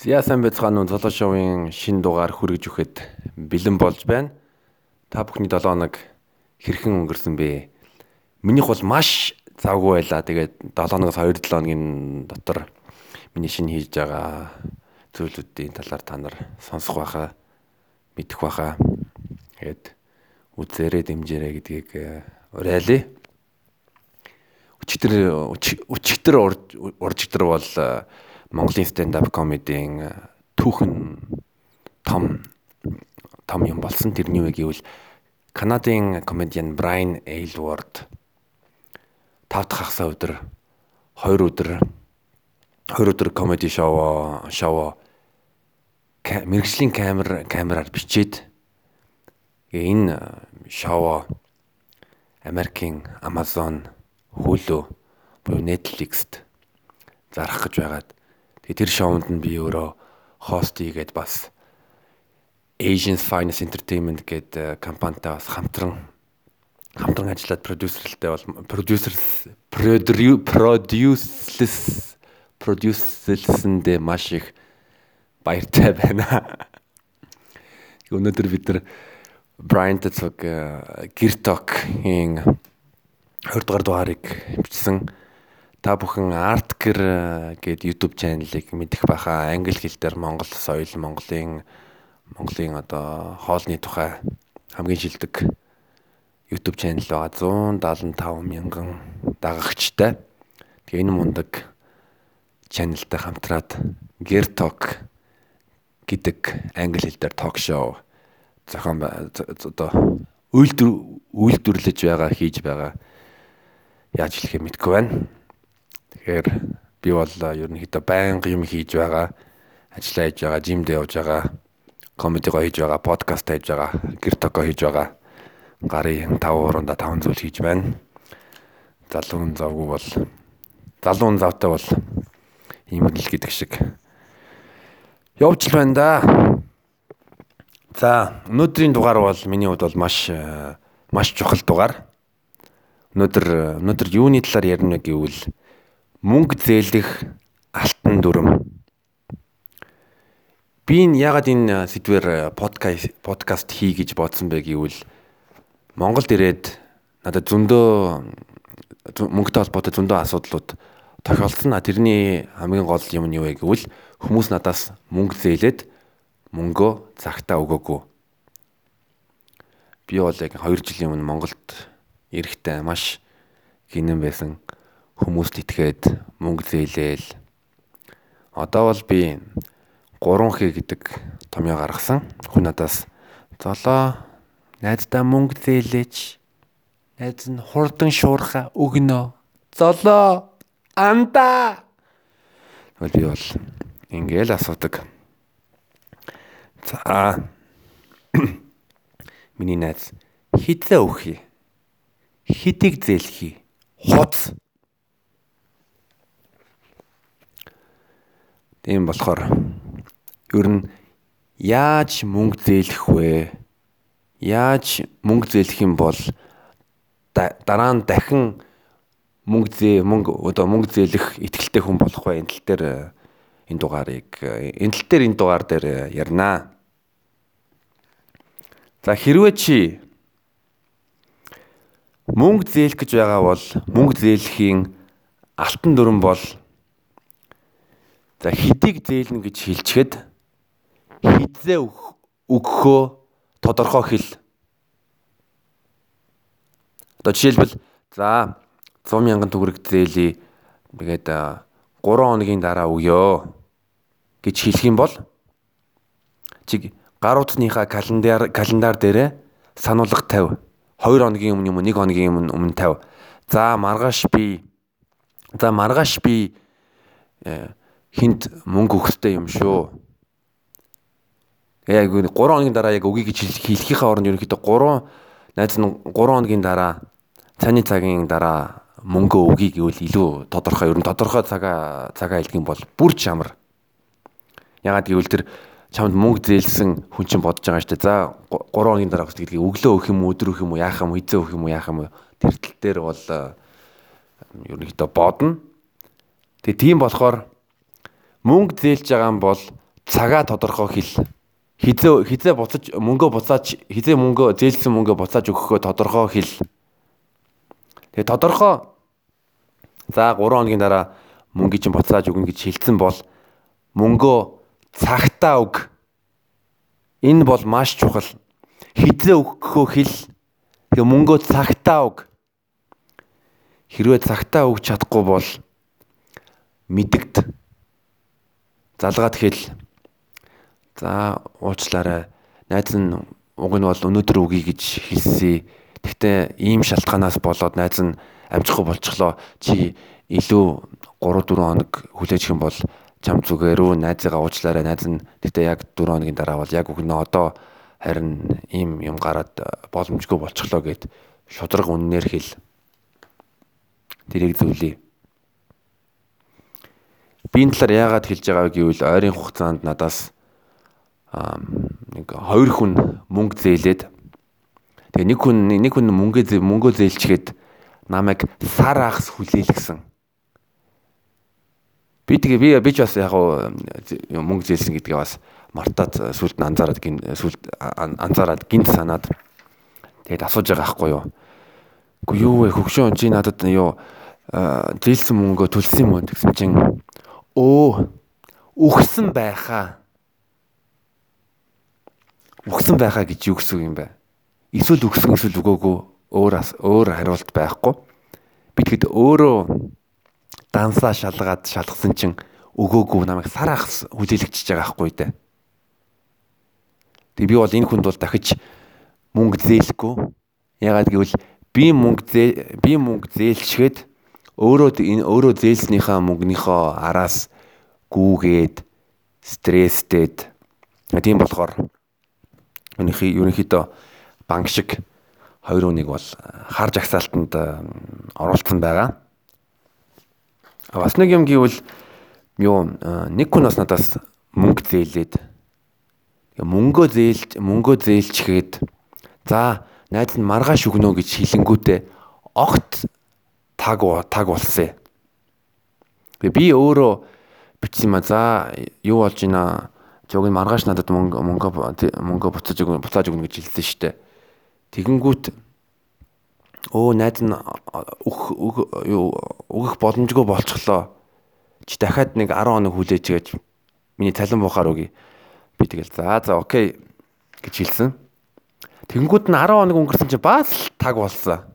Зя сайн байцгаана уу золоо шоуын шин дугаар хүргэж өгөхөд бэлэн болж байна. Та бүхний 7 хоног хэрхэн өнгөрсөн бэ? Минийх бол маш завгүй байлаа. Тэгээд 7 хоногоос 2-7 хоногийн дотор миний шинэ хийж байгаа зүйлүүдийн талаар та нар сонсох байхаа мэдэх байхаа. Тэгээд үзээрэй дэмжээрэй гэдгийг э, уриалъя. Өчигдөр өчигдөр уржигдөр бол э, Монголын stand up comedy-ийн э, түүхэн том том юм болсон. Тэрний үг гэвэл Канадын комедиан Брайан Эйлворд тав дахь хагасаа өдөр 2 өдөр 2 өдөр комеди шоу шоу мэрэгжлийн камер камераар бичээд энэ шоу Америкийн Amazon, Hulu буюу Netflix-т зарах гэж байгаад тэр шоунд нь би өөрөө хост хийгээд бас Asian Finance Entertainment гэдэг компанитай бас хамтран хамтран ажиллаад продюсерлтэй бол продюсер продюсерлс продюсерлсэндээ маш их баяртай байна. Өнөөдөр бид нар Brian Tetsog Girtok-ийн 20 дугаар дугаарыг бичсэн та бүхэн Artker гээд YouTube channel-ыг мэдэх байхаа англи хэл дээр Монгол соёл, Монголын Монголын одоо хоолны тухай хамгийн шилдэг YouTube channel байгаа 175 мянган дагагчтай. Тэгээ энэ мундаг channelтай хамтраад Gertalk гэдэг англи хэл дээр ток шоу зохион одоо үйлдвэр үйлдвэрлэж байгаа хийж байгаа яаж хэлэх юм мэдгүй байна. Тэгэхээр би бол ерөнхийдөө байнга юм хийж байгаа. Ажиллаа хийж байгаа, жимд явж байгаа, комедиго хийж байгаа, подкаст хийж байгаа, гэр токо хийж байгаа. Гарын 5 уранда 5 зүйл хийж байна. Залуун завгүй бол залуун завтай бол ийм л гэдэг шиг явж л байна да. За өнөөдрийн дугаар бол миний хувьд бол маш маш чухал дугаар. Өнөөдөр өнөөдөр юуны талаар ярина гэвэл мөнгө зээлэх алтан дүрм. Би энэ ягаад энэ сэдвэр подкаст подкаст хий гэж бодсон бэ гэвэл Монголд ирээд надад зөндөө мөнгөтэй холбоотой зөндөө асуудлууд тохиолдсон. Тэрний хамгийн гол юм нь юу вэ гэвэл хүмүүс надаас мөнгө зээлээд мөнгөө цагтаа өгөөгүй. Би бол яг 2 жилийн өмнө Монголд ирэхдээ маш гинэн байсан хүмүүст итгээд мөнгө зээлээл. Одоо бол би 3Х гэдэг томьёо гаргасан. Хүн надаас золоо найздаа мөнгө зээлээч. Найз нь хурдан шуурха өгнө. Золоо анда. Тэгвэл би бол ингээл асуудаг. За. Миний найз хитээ өгье. Хитийг зээлхий. Хуц Тийм болохоор ер нь яаж мөнгө зээлэх вэ? Яаж мөнгө зээлэх юм бол дараа нь дахин мөнгө зээ мөнгө одоо мөнгө зээлэх ихтгэлтэй хүн болох вэ? Энэ тал дээр энэ дугаарыг энэ тал дээр энэ дугаар дээр ярина. За хэрвээ чи мөнгө зээлэх гэж байгаа бол мөнгө зээлэхийн алтан дүрэн бол За хитийг зээлнэ гэж хэлчихэд хизээ өгөхөө тодорхой хэл. Одоо жишээлбэл за 100 мянган төгрөг зээлээ тэгээд 3 хоногийн дараа өгөө гэж хэлэх юм бол чиг гар утасныхаа календар календар дээрээ сануулга тавь. 2 хоногийн өмнө юм уу 1 хоногийн өмнө өмнө тавь. За маргааш би за маргааш би э, хинт мөнгө өгөхтэй юм шүү. Яг 3 хоногийн дараа яг өгье гэж хэлхийнхээ оронд ерөнхийдөө 3 найз нь 3 хоногийн дараа цааны цагийн дараа мөнгө өгье гэвэл илүү тодорхой ер нь тодорхой цагаа цагаа юм бол бүр чамар. Ягаад гэвэл тэр чамд мөнгө зээлсэн хүн чинь бодож байгаа шүү дээ. За 3 хоногийн дараа гэдгийг өглөө өгөх юм уу, өдөр өгөх юм уу, яах юм, хизээ өгөх юм уу, яах юм уу. Тэр тал дээр бол ерөнхийдөө бодно. Тэгээ тийм болохоор мөнгө зээлж байгаа юм бол цагаа тодорхой хэл хизээ хизээ буцаж мөнгөө буцааж хизээ мөнгөө зээлсэн мөнгөө буцааж өгөхөө тодорхой хэл. Тэгээ тодорхой за 3 хоногийн дараа мөнгө чинь буцааж өгнө гэж хэлсэн бол мөнгөө цагтаа өг. Энэ бол маш чухал. Хизээ өгөхөө хэл. Тэгээ мөнгөө цагтаа өг. Хэрвээ цагтаа өгч чадахгүй бол мэдэгд залгаад хэл За уучлаарай. Найз нь уг нь бол өнөөдөр үгүй гэж хэлсэн. Гэхдээ ийм шалтгаанаас болоод найз нь амжихгүй болчихлоо. Чи илүү 3 4 хоног хүлээж хэм бол чам зүгээрүү найзыгаа уучлаарай. Найз нь гэхдээ яг 4 хоногийн дараа бол яг үгнэ одоо харин ийм юм гараад боломжгүй болчихлоо гэд шудраг үннээр хэл. Тэрийг зөвлөе. Би энэ талаар яагаад хэлж байгааг гэвэл ойрын хугацаанд надаас нэг хоёр хүн мөнгө зээлээд тэгээ нэг хүн нэг хүн мөнгө мөнгөө зээлчгээд намайг сар ахс хүлээлгсэн. Би тэгээ би би ч бас яг мөнгө зээлсэн гэдгээ бас мартаад сүлд нь анзаараад гин сүлд анзаараад гинт санаад тэгээд асууж байгаа байхгүй юу. Үгүй юу вэ хөгшөө чи надад юу зээлсэн мөнгөө төлсөн юм уу гэсэн чинь өө өгсөн байхаа өгсөн байхаа гэж юу гэсэн юм бэ? Эсвэл өгсөн эсвэл өгөөгүй өөр өөр хариулт байхгүй. Би тэгэд өөрөө дансаа шалгаад шалгасан чинь өгөөгүй намайг сар ахс хүлээлгчихэж байгаа байхгүй дээ. Тэг би бол энэ хүнд бол дахиж мөнгө зээлэхгүй. Ягаад гэвэл би мөнгө би мөнгө зээлчгээд өөрөө энэ өөрөө зээлснийхаа мөнгөнийхөө араас гүүгээд стресстэд тийм болохоор Өнөхий ерөнхийдөө банк шиг хоёр үнийг бол харж агсаалтанд оруулсан байгаа. Бас нэг юм гэвэл юу нэг хүн бас надаас мөнгө зээлээд мөнгөө зээлж мөнгөө зээлчгээд за найз нь маргааш өгнө гэж хэлэнгүүтээ огт таг таг болсон. Би өөрөө бичсэн юм а за юу болж байна Жог нь маргааш надад мөнгө мөнгө мөнгө буцааж өгнө буцааж өгнө гэж хэлсэн шүү дээ. Тэгэнгүүт өө найз нь өг өгөх боломжгүй болчихлоо. Чи дахиад нэг 10 хоног хүлээж гэж миний цалин буухаар өгье. Би тэгэл за за окей гэж хэлсэн. Тэнгүүд нь 10 хоног өнгөрсөн чинь бас таг болсон.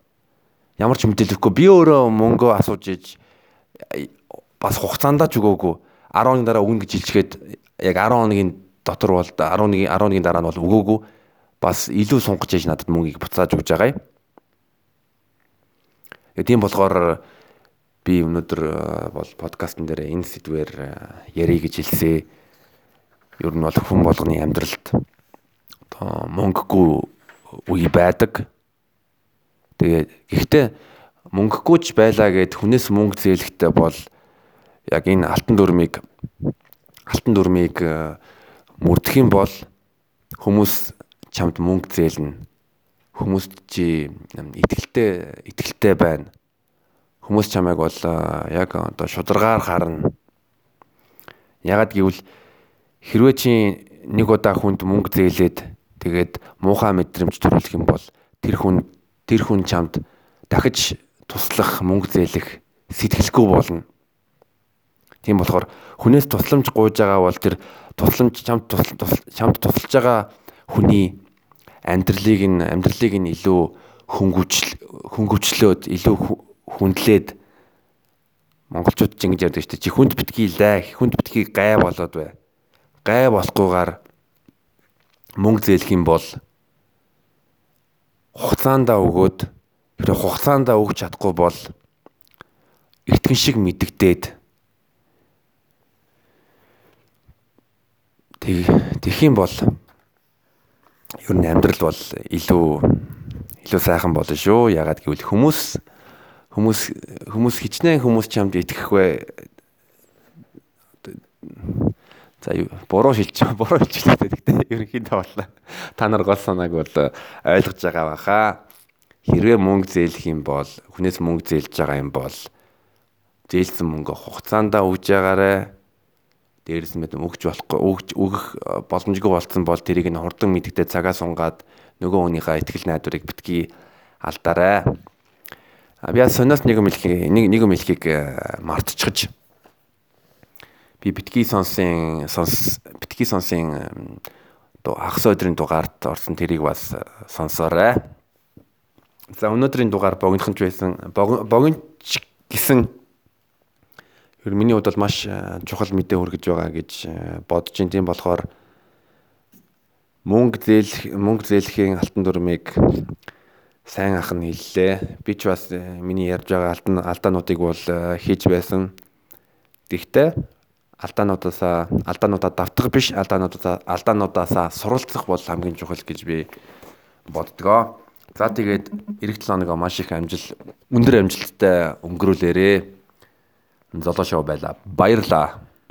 Ямар ч мэдээлэлгүй би өөрөө мөнгөө асууж иж бас хугацаандаа ч өгөөгүй 10 хоногийн дараа өгнө гэж хэлчихэд яг 10 хоногийн дотор бол 11 11-ийн дараа нь бол өгөөгүй бас илүү сунгаж яж надад мөнгийг буцааж өгж байгаа юм. Тийм болохоор би өнөөдөр бол подкастн дээр энэ сэдвээр ярих гэж хэлсэн. Ер нь бол хүн болгоны амьдралд одоо мөнгөгүй үе байдаг. Тэгээ гэхдээ мөнгөгүй ч байлаа гэд хүнээс мөнгө зээлэхтэй бол яг энэ алтан дүрмийг алтан дүрмийг э, мөрдөх юм бол хүмүүс чамд мөнгө зээлнэ. Хүмүүс чи итгэлтэй итгэлтэй байна. Хүмүүс чамайг бол э, яг одоо шударгаар харна. Ягаад гэвэл хэрвээ чи нэг удаа хүнд мөнгө зээлээд тэгээд муухай мэдрэмж төрүүлэх юм бол тэр хүн тэр хүн чамд дахиж туслах мөнгө зээлэх сэтгэлгүй болно. Тийм болохоор хүнээс тусламж гуйж байгаа бол тэр тусламж чамд чамд тусалж байгаа хүний амьдралыг нь амьдралыг нь илүү хөнгөвчл хөнгөвчлөөд илүү хүндлээд монголчууд ч ингэж ярьдаг шүү дээ. Чи хүнд битгий лай, хүнд битгий гай болоод бай. Гай болохгүйгээр мөнгө зээлэх юм бол хугацаандаа өгөөд тэр хугацаандаа өгч чадахгүй бол итгэн шиг мэддэгдээд Тэгэх юм бол ер нь амьдрал бол илүү илүү сайхан болно шүү. Ягаад гэвэл хүмүүс хүмүүс хүмүүс хичнээн хүмүүс чамд итгэхгүй За буруу шилж буруу шилжлээ гэхдээ ерөнхийдөө бол та нар гол санааг бол ойлгож байгаа баха. Хэрвээ мөнгө зээлэх юм бол хүнээс мөнгө зээлж байгаа юм бол зээлсэн мөнгө хугацаанд өгж байгаарэ. дээрээс нь мэдэм өгч болохгүй өгч өгөх боломжгүй болсон бол тэрийг нь хурдан мэдгдээ цагаа сунгаад нөгөө хүнийхээ ихтгэл найдварыг битгий алдаарай. А би сониос нэг юм хэлхийг нэг нэг юм хэлхийг мартчихж би битгий сонсын сонс битгий сонсын дуу хагас өдрийн дугаард орсон тэрийг бас сонсоорой. За өнөөдрийн дугаар богинохч байсан богинч гэсэн ер миний хувьд бол маш чухал мэдээ хүргэж байгаа гэж бодож ин тийм болохоор мөнгө зээл мөнгө зээлхийн алтан дүрмийг сайн ах нь хэллээ. Би ч бас миний ярьж байгаа алтан алдаануудыг бол хийж байсан. Гэхдээ алдаануудаасаа алдаануудаа давтах биш алдаануудаа алдаануудаасаа суралцах бол хамгийн чухал гэж би боддгоо. За тэгээд эх 7 хоногоо маш их амжил өндөр амжилттай өнгөрүүлээрээ. Золоо шоу байла. Баярлаа.